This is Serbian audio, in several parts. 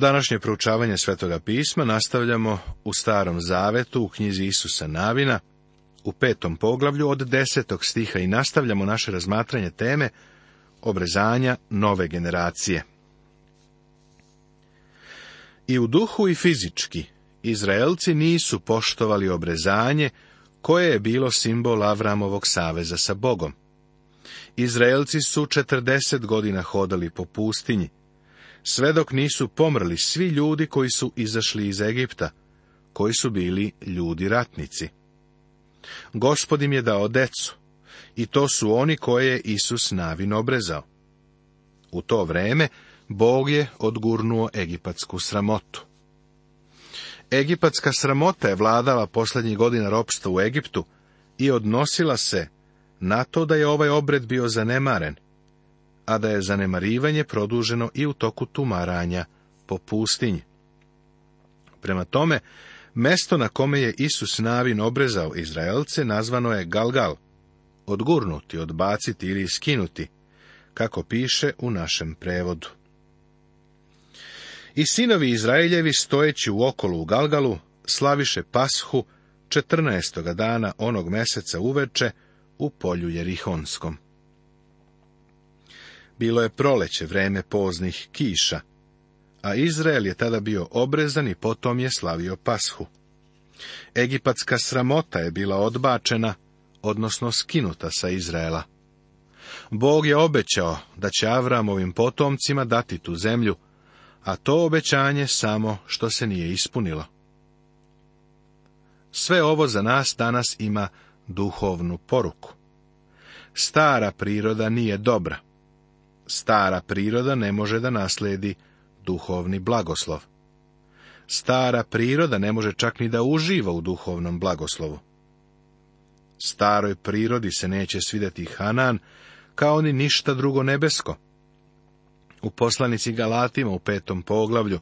Današnje proučavanje Svetoga pisma nastavljamo u Starom Zavetu u knjizi Isusa Navina u petom poglavlju od desetog stiha i nastavljamo naše razmatranje teme obrezanja nove generacije. I u duhu i fizički Izraelci nisu poštovali obrezanje koje je bilo simbol Avramovog saveza sa Bogom. Izraelci su četrdeset godina hodali po pustinji, sve dok nisu pomrli svi ljudi koji su izašli iz Egipta, koji su bili ljudi ratnici. Gospod im je dao decu, i to su oni koje je Isus navin obrezao. U to vreme Bog je odgurnuo egipatsku sramotu. Egipatska sramota je vladala posljednjih godina ropstva u Egiptu i odnosila se na to da je ovaj obred bio zanemaren – a da je zanemarivanje produženo i u toku tumaranja po pustinji. Prema tome, mesto na kome je Isus navin obrezao Izraelce nazvano je Galgal, odgurnuti, odbaciti ili skinuti kako piše u našem prevodu. I sinovi Izraeljevi stojeći u okolu u Galgalu slaviše pashu 14. dana onog meseca uveče u polju Jerihonskom. Bilo je proleće vreme poznih kiša, a Izrael je tada bio obrezan i potom je slavio pashu. Egipatska sramota je bila odbačena, odnosno skinuta sa Izraela. Bog je obećao da će Avramovim potomcima dati tu zemlju, a to obećanje samo što se nije ispunilo. Sve ovo za nas danas ima duhovnu poruku. Stara priroda nije dobra stara priroda ne može da nasledi duhovni blagoslov. Stara priroda ne može čak ni da uživa u duhovnom blagoslovu. Staroj prirodi se neće svidjeti Hanan, kao ni ništa drugo nebesko. U poslanici Galatima u petom poglavlju,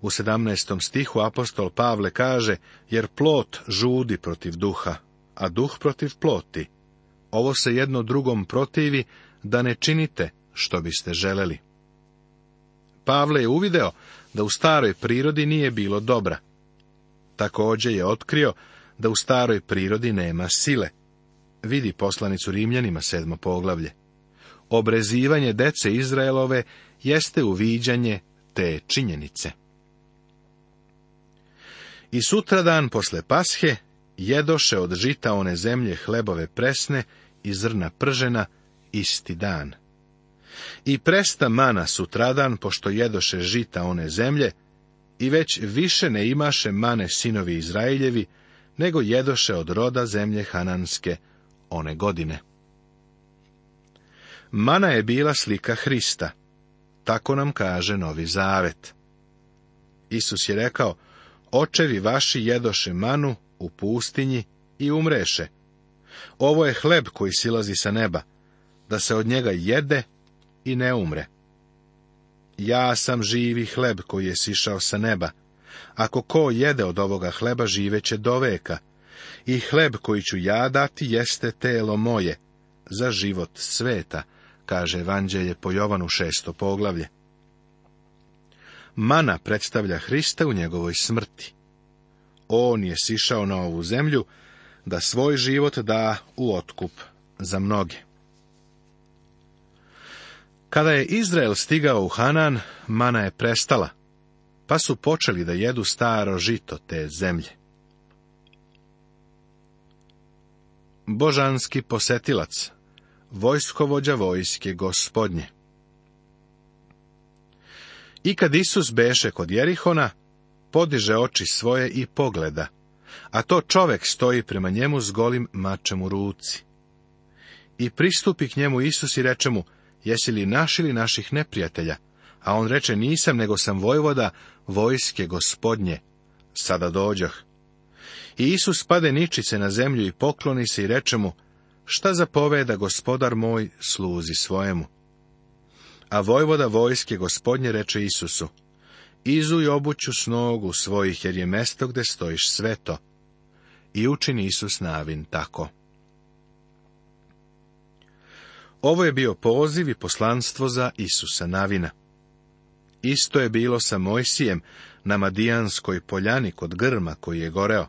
u sedamnaestom stihu apostol Pavle kaže, jer plot žudi protiv duha, a duh protiv ploti. Ovo se jedno drugom protivi da ne činite, što biste želeli. Pavle je uvideo da u staroj prirodi nije bilo dobra. Također je otkrio da u staroj prirodi nema sile. Vidi poslanicu Rimljanima sedmo poglavlje. Obrezivanje dece Izraelove jeste uviđanje te činjenice. I sutra dan posle pashe jedoše od žita one zemlje hlebove presne i zrna pržena isti dan. I presta mana sutradan, pošto jedoše žita one zemlje, i već više ne imaše mane sinovi Izraeljevi, nego jedoše od roda zemlje Hananske one godine. Mana je bila slika Hrista, tako nam kaže Novi Zavet. Isus je rekao, očevi vaši jedoše manu u pustinji i umreše. Ovo je hleb koji silazi sa neba, da se od njega jede i ne umre. Ja sam živi hleb koji je sišao sa neba. Ako ko jede od ovoga hleba, živeće do veka. I hleb koji ću ja dati jeste telo moje, za život sveta, kaže Evanđelje po Jovanu šesto poglavlje. Mana predstavlja Hrista u njegovoj smrti. On je sišao na ovu zemlju da svoj život da u otkup za mnoge. Kada je Izrael stigao u Hanan, mana je prestala, pa su počeli da jedu staro žito te zemlje. Božanski posetilac, vojskovođa vojske gospodnje. I kad Isus beše kod Jerihona, podiže oči svoje i pogleda, a to čovek stoji prema njemu s golim mačem u ruci. I pristupi k njemu Isus i reče mu, jesi li naš ili naših neprijatelja? A on reče, nisam, nego sam vojvoda vojske gospodnje. Sada dođah. I Isus pade ničice na zemlju i pokloni se i reče mu, šta zapoveda gospodar moj sluzi svojemu? A vojvoda vojske gospodnje reče Isusu, izuj obuću snogu svojih, jer je mesto gde stojiš sveto. I učini Isus navin tako. Ovo je bio poziv i poslanstvo za Isusa Navina. Isto je bilo sa Mojsijem na Madijanskoj poljani kod grma koji je goreo.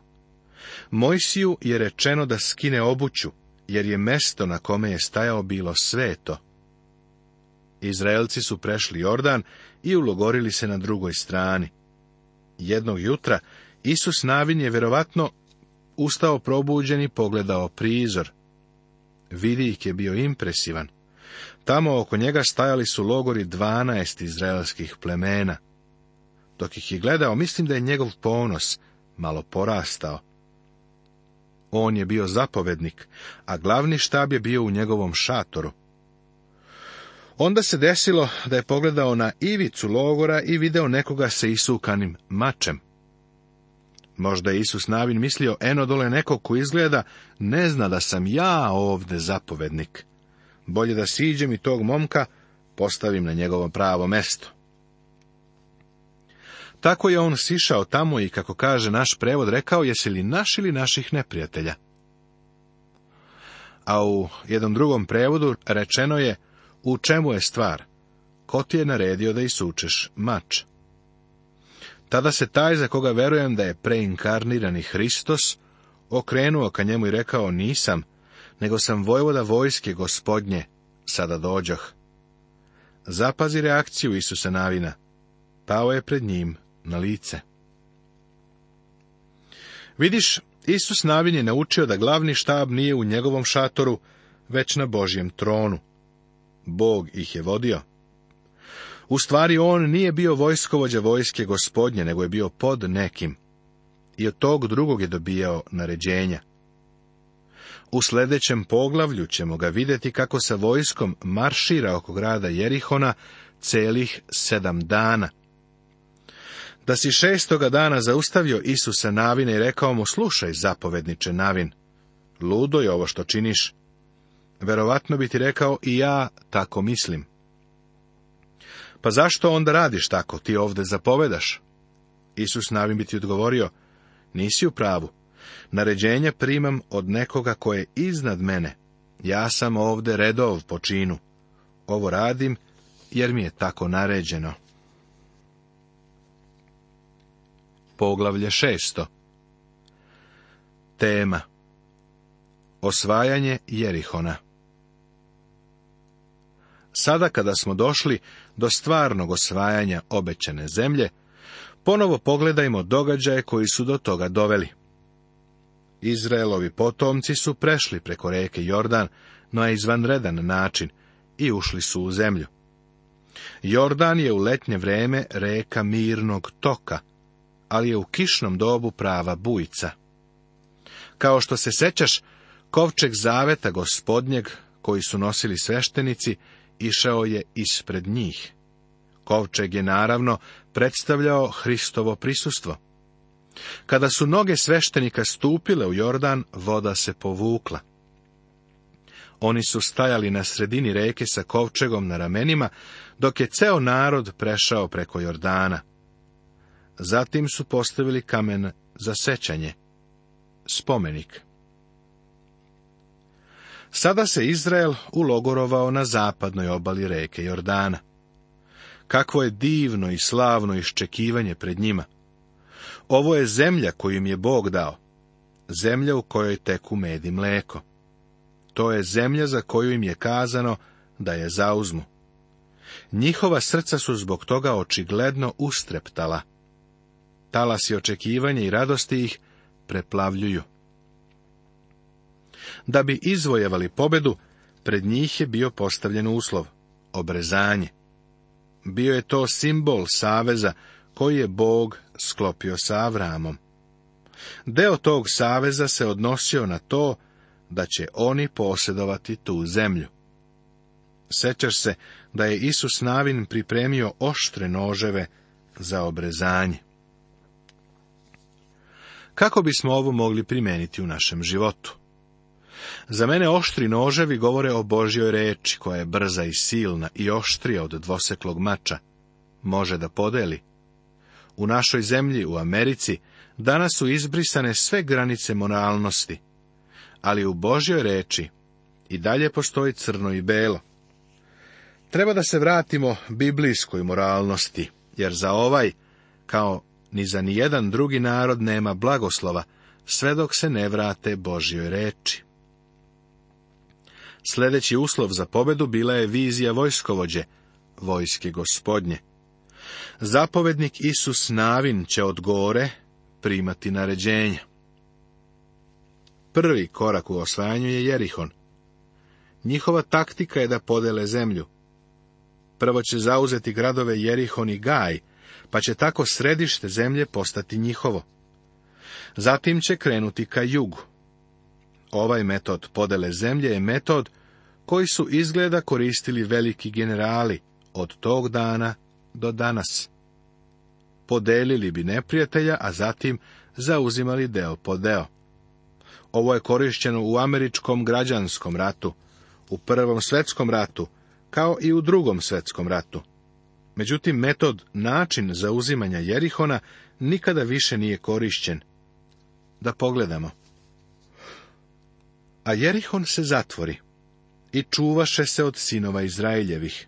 Mojsiju je rečeno da skine obuću, jer je mesto na kome je stajao bilo sveto. Izraelci su prešli Jordan i ulogorili se na drugoj strani. Jednog jutra Isus Navin je verovatno ustao probuđen i pogledao prizor. Vidik je bio impresivan. Tamo oko njega stajali su logori dvanaest izraelskih plemena. Dok ih je gledao, mislim da je njegov ponos malo porastao. On je bio zapovednik, a glavni štab je bio u njegovom šatoru. Onda se desilo da je pogledao na ivicu logora i video nekoga sa isukanim mačem. Možda je Isus Navin mislio, eno dole neko ko izgleda, ne zna da sam ja ovde zapovednik. Bolje da siđem i tog momka postavim na njegovo pravo mesto. Tako je on sišao tamo i, kako kaže naš prevod, rekao, jesi li naš ili naših neprijatelja? A u jednom drugom prevodu rečeno je, u čemu je stvar? Ko ti je naredio da isučeš mač? Tada se taj za koga verujem da je preinkarnirani Hristos okrenuo ka njemu i rekao nisam, nego sam vojvoda vojske gospodnje, sada dođoh. Zapazi reakciju Isusa Navina. Pao je pred njim na lice. Vidiš, Isus Navin je naučio da glavni štab nije u njegovom šatoru, već na Božjem tronu. Bog ih je vodio. U stvari on nije bio vojskovođa vojske gospodnje, nego je bio pod nekim. I od tog drugog je dobijao naređenja. U sljedećem poglavlju ćemo ga vidjeti kako sa vojskom maršira oko grada Jerihona celih sedam dana. Da si šestoga dana zaustavio Isusa Navine i rekao mu, slušaj, zapovedniče Navin, ludo je ovo što činiš. Verovatno bi ti rekao i ja tako mislim. Pa zašto onda radiš tako, ti ovdje zapovedaš? Isus navim bi ti odgovorio, nisi u pravu. Naređenja primam od nekoga koje je iznad mene. Ja sam ovdje redov po činu. Ovo radim jer mi je tako naređeno. Poglavlje šesto Tema Osvajanje Jerihona Sada kada smo došli do stvarnog osvajanja obećene zemlje, ponovo pogledajmo događaje koji su do toga doveli. Izraelovi potomci su prešli preko reke Jordan na izvanredan način i ušli su u zemlju. Jordan je u letnje vreme reka mirnog toka, ali je u kišnom dobu prava bujica. Kao što se sećaš, kovčeg zaveta gospodnjeg, koji su nosili sveštenici, išao je ispred njih. Kovčeg je naravno predstavljao Hristovo prisustvo. Kada su noge sveštenika stupile u Jordan, voda se povukla. Oni su stajali na sredini reke sa kovčegom na ramenima, dok je ceo narod prešao preko Jordana. Zatim su postavili kamen za sećanje, spomenik. Sada se Izrael ulogorovao na zapadnoj obali reke Jordana. Kakvo je divno i slavno iščekivanje pred njima. Ovo je zemlja koju im je Bog dao, zemlja u kojoj teku med i mleko. To je zemlja za koju im je kazano da je zauzmu. Njihova srca su zbog toga očigledno ustreptala. i očekivanja i radosti ih preplavljuju. Da bi izvojevali pobedu, pred njih je bio postavljen uslov, obrezanje. Bio je to simbol saveza koji je Bog sklopio sa Avramom. Deo tog saveza se odnosio na to da će oni posjedovati tu zemlju. Sećaš se da je Isus Navin pripremio oštre noževe za obrezanje. Kako bismo ovo mogli primeniti u našem životu? Za mene oštri noževi govore o Božjoj reči, koja je brza i silna i oštrija od dvoseklog mača. Može da podeli. U našoj zemlji, u Americi, danas su izbrisane sve granice moralnosti. Ali u Božjoj reči i dalje postoji crno i belo. Treba da se vratimo biblijskoj moralnosti, jer za ovaj, kao ni za nijedan drugi narod nema blagoslova, sve dok se ne vrate Božjoj reči. Sljedeći uslov za pobedu bila je vizija vojskovođe, vojske gospodnje. Zapovednik Isus Navin će od gore primati naređenja. Prvi korak u osvajanju je Jerihon. Njihova taktika je da podele zemlju. Prvo će zauzeti gradove Jerihon i Gaj, pa će tako središte zemlje postati njihovo. Zatim će krenuti ka jugu. Ovaj metod podele zemlje je metod koji su izgleda koristili veliki generali od tog dana do danas. Podelili bi neprijatelja, a zatim zauzimali deo po deo. Ovo je korišćeno u američkom građanskom ratu, u prvom svetskom ratu, kao i u drugom svetskom ratu. Međutim, metod način zauzimanja Jerihona nikada više nije korišćen. Da pogledamo. A Jerihon se zatvori i čuvaše se od sinova Izraeljevih.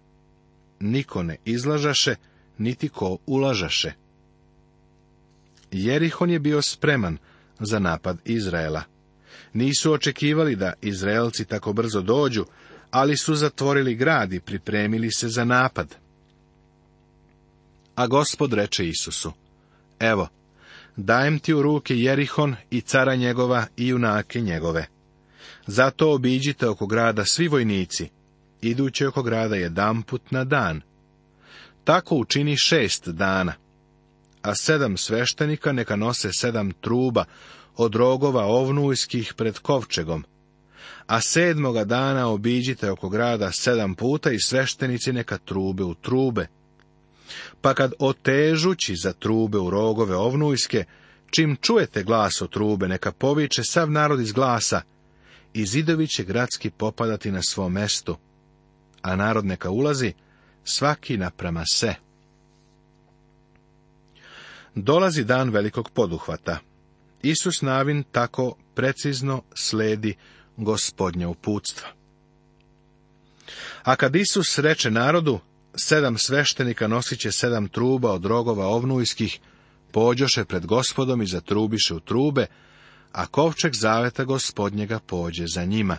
Niko ne izlažaše, niti ko ulažaše. Jerihon je bio spreman za napad Izraela. Nisu očekivali da Izraelci tako brzo dođu, ali su zatvorili grad i pripremili se za napad. A gospod reče Isusu, evo, dajem ti u ruke Jerihon i cara njegova i junake njegove. Zato obiđite oko grada svi vojnici, idući oko grada put na dan. Tako učini šest dana. A sedam sveštenika neka nose sedam truba od rogova ovnujskih pred kovčegom. A sedmoga dana obiđite oko grada sedam puta i sveštenici neka trube u trube. Pa kad otežući za trube u rogove ovnujske, čim čujete glas o trube, neka poviče sav narod iz glasa, i zidovi će gradski popadati na svom mestu, a narod neka ulazi svaki naprema se. Dolazi dan velikog poduhvata. Isus Navin tako precizno sledi gospodnja uputstva. A kad Isus sreće narodu, sedam sveštenika nosit će sedam truba od rogova ovnujskih, pođoše pred gospodom i zatrubiše u trube, a kovčeg zaveta gospodnjega pođe za njima.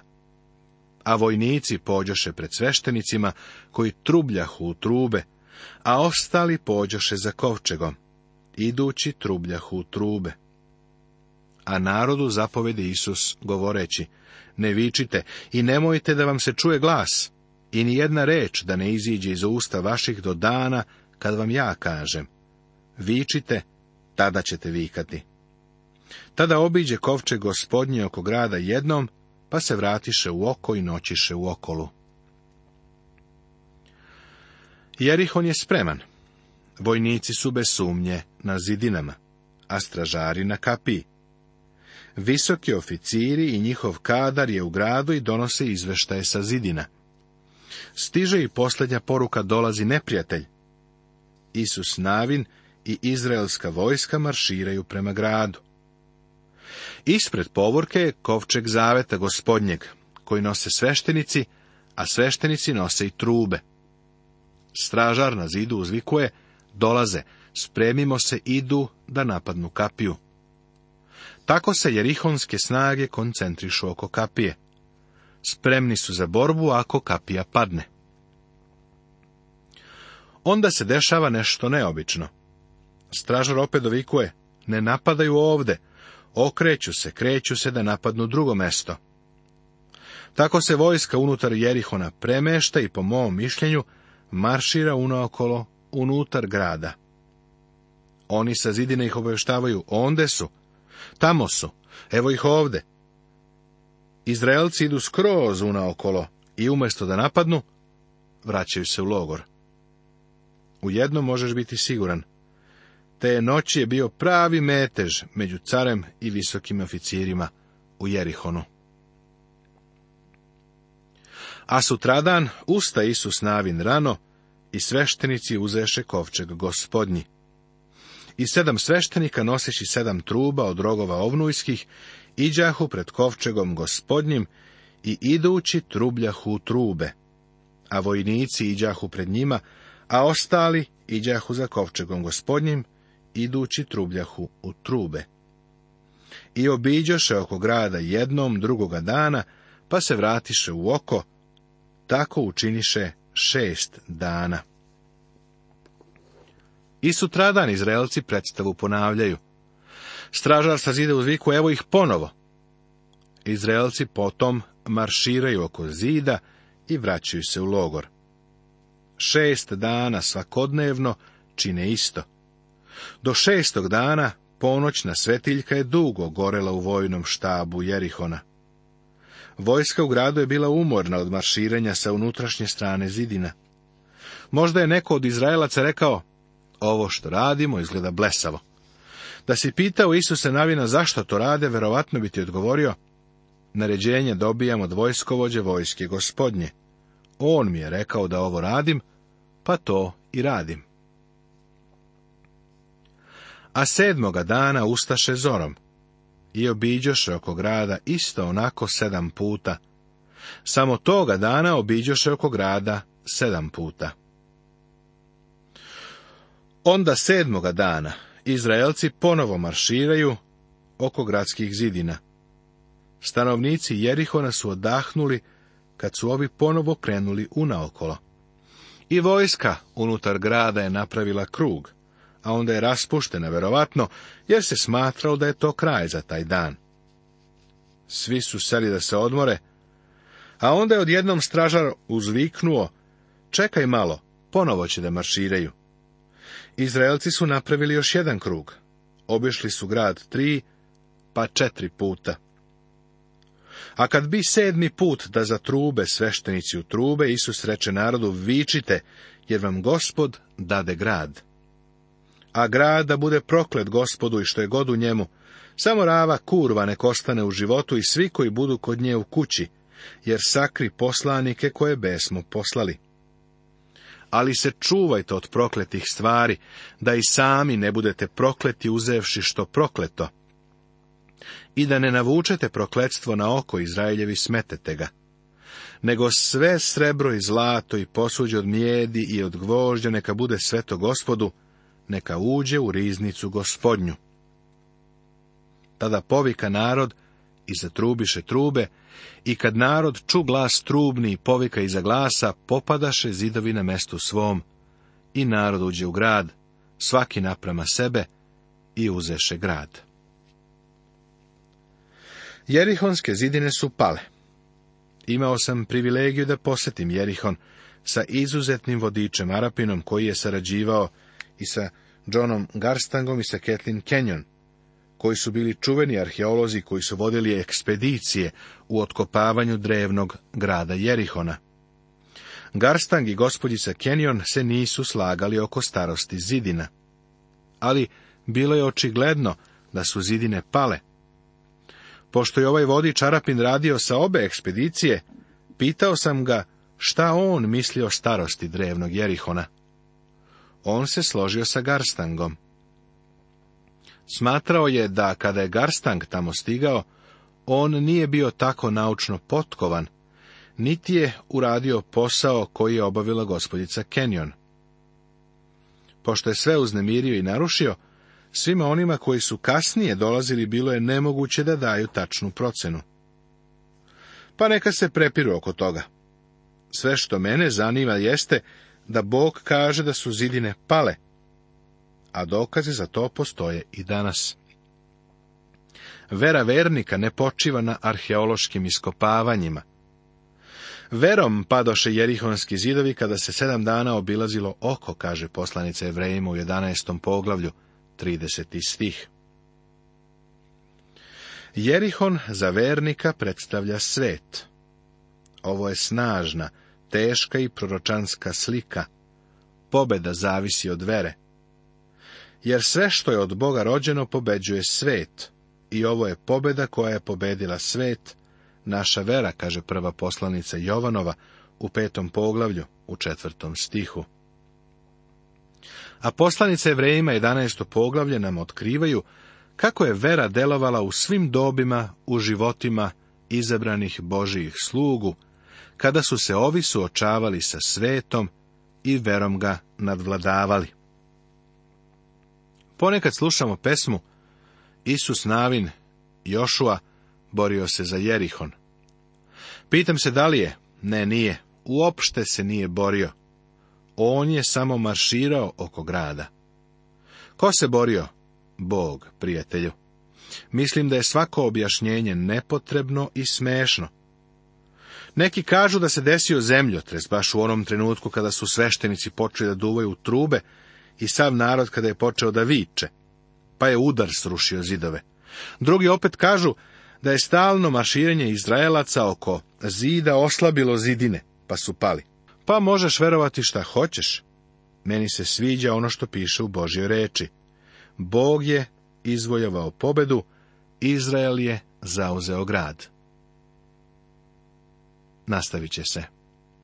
A vojnici pođoše pred sveštenicima, koji trubljahu u trube, a ostali pođoše za kovčegom, idući trubljahu u trube. A narodu zapovedi Isus, govoreći, ne vičite i nemojte da vam se čuje glas, i ni jedna reč da ne iziđe iz usta vaših do dana, kad vam ja kažem. Vičite, tada ćete vikati. Tada obiđe kovče gospodnje oko grada jednom, pa se vratiše u oko i noćiše u okolu. Jerihon je spreman. Vojnici su bez sumnje na zidinama, a stražari na kapi. Visoki oficiri i njihov kadar je u gradu i donose izveštaje sa zidina. Stiže i posljednja poruka dolazi neprijatelj. Isus Navin i izraelska vojska marširaju prema gradu. Ispred povorke je kovčeg zaveta gospodnjeg, koji nose sveštenici, a sveštenici nose i trube. Stražar na zidu uzvikuje, dolaze, spremimo se, idu da napadnu kapiju. Tako se jerihonske snage koncentrišu oko kapije. Spremni su za borbu ako kapija padne. Onda se dešava nešto neobično. Stražar opet dovikuje, ne napadaju ovde, okreću se, kreću se da napadnu drugo mesto. Tako se vojska unutar Jerihona premešta i po mom mišljenju maršira unaokolo unutar grada. Oni sa zidine ih obještavaju. onde su, tamo su, evo ih ovde. Izraelci idu skroz unaokolo i umjesto da napadnu, vraćaju se u logor. U možeš biti siguran. Te noći je bio pravi metež među carem i visokim oficirima u Jerihonu. A sutradan usta Isus navin rano i sveštenici uzeše kovčeg gospodnji. I sedam sveštenika noseći sedam truba od rogova ovnujskih, iđahu pred kovčegom gospodnjim i idući trubljahu trube, a vojnici iđahu pred njima, a ostali iđahu za kovčegom gospodnjim idući trubljahu u trube. I obiđoše oko grada jednom drugoga dana, pa se vratiše u oko, tako učiniše šest dana. I sutradan Izraelci predstavu ponavljaju. Stražar sa uz viku, evo ih ponovo. Izraelci potom marširaju oko zida i vraćaju se u logor. Šest dana svakodnevno čine isto. Do šestog dana ponoćna svetiljka je dugo gorela u vojnom štabu Jerihona. Vojska u gradu je bila umorna od marširanja sa unutrašnje strane zidina. Možda je neko od Izraelaca rekao, ovo što radimo izgleda blesavo. Da si pitao Isuse Navina zašto to rade, verovatno bi ti odgovorio, naređenje dobijam od vojskovođe vojske gospodnje. On mi je rekao da ovo radim, pa to i radim. A sedmoga dana ustaše zorom i obiđoše oko grada isto onako sedam puta. Samo toga dana obiđoše oko grada sedam puta. Onda sedmoga dana Izraelci ponovo marširaju oko gradskih zidina. Stanovnici Jerihona su odahnuli kad su ovi ponovo krenuli unaokolo. I vojska unutar grada je napravila krug a onda je raspuštena, verovatno, jer se smatrao da je to kraj za taj dan. Svi su seli da se odmore, a onda je odjednom stražar uzviknuo, čekaj malo, ponovo će da marširaju. Izraelci su napravili još jedan krug. Obišli su grad tri, pa četiri puta. A kad bi sedmi put da za trube sveštenici u trube, Isus reče narodu, vičite, jer vam gospod dade grad a grad da bude proklet gospodu i što je god u njemu. Samo rava kurva nek ostane u životu i svi koji budu kod nje u kući, jer sakri poslanike koje besmo poslali. Ali se čuvajte od prokletih stvari, da i sami ne budete prokleti uzevši što prokleto, i da ne navučete prokletstvo na oko Izraeljevi smetete ga. Nego sve srebro i zlato i posuđe od mjedi i od gvožđa neka bude sveto gospodu, neka uđe u riznicu gospodnju. Tada povika narod i zatrubiše trube, i kad narod ču glas trubni i povika iza glasa, popadaše zidovi na mestu svom, i narod uđe u grad, svaki naprama sebe, i uzeše grad. Jerihonske zidine su pale. Imao sam privilegiju da posetim Jerihon sa izuzetnim vodičem Arapinom koji je sarađivao i sa Johnom Garstangom i sa Kathleen Kenyon, koji su bili čuveni arheolozi koji su vodili ekspedicije u otkopavanju drevnog grada Jerihona. Garstang i gospodjica Kenyon se nisu slagali oko starosti zidina. Ali bilo je očigledno da su zidine pale. Pošto je ovaj vodič Arapin radio sa obe ekspedicije, pitao sam ga šta on misli o starosti drevnog Jerihona on se složio sa Garstangom. Smatrao je da kada je Garstang tamo stigao, on nije bio tako naučno potkovan, niti je uradio posao koji je obavila gospodica Kenyon. Pošto je sve uznemirio i narušio, svima onima koji su kasnije dolazili bilo je nemoguće da daju tačnu procenu. Pa neka se prepiru oko toga. Sve što mene zanima jeste da Bog kaže da su zidine pale, a dokazi za to postoje i danas. Vera vernika ne počiva na arheološkim iskopavanjima. Verom padoše jerihonski zidovi kada se sedam dana obilazilo oko, kaže poslanica Evrejima u 11. poglavlju, 30. stih. Jerihon za vernika predstavlja svet. Ovo je snažna, teška i proročanska slika. Pobeda zavisi od vere. Jer sve što je od Boga rođeno pobeđuje svet, i ovo je pobeda koja je pobedila svet, naša vera, kaže prva poslanica Jovanova u petom poglavlju, u četvrtom stihu. A poslanice Evrejima 11. poglavlje nam otkrivaju kako je vera delovala u svim dobima, u životima izabranih Božijih slugu, kada su se ovi suočavali sa svetom i verom ga nadvladavali. Ponekad slušamo pesmu Isus Navin, Jošua, borio se za Jerihon. Pitam se da li je, ne nije, uopšte se nije borio. On je samo marširao oko grada. Ko se borio? Bog, prijatelju. Mislim da je svako objašnjenje nepotrebno i smešno. Neki kažu da se desio zemljotres baš u onom trenutku kada su sveštenici počeli da duvaju u trube i sav narod kada je počeo da viče, pa je udar srušio zidove. Drugi opet kažu da je stalno maširenje Izraelaca oko zida oslabilo zidine, pa su pali. Pa možeš verovati šta hoćeš. Meni se sviđa ono što piše u Božjoj reči. Bog je izvojevao pobedu, Izrael je zauzeo grad nastavit će se.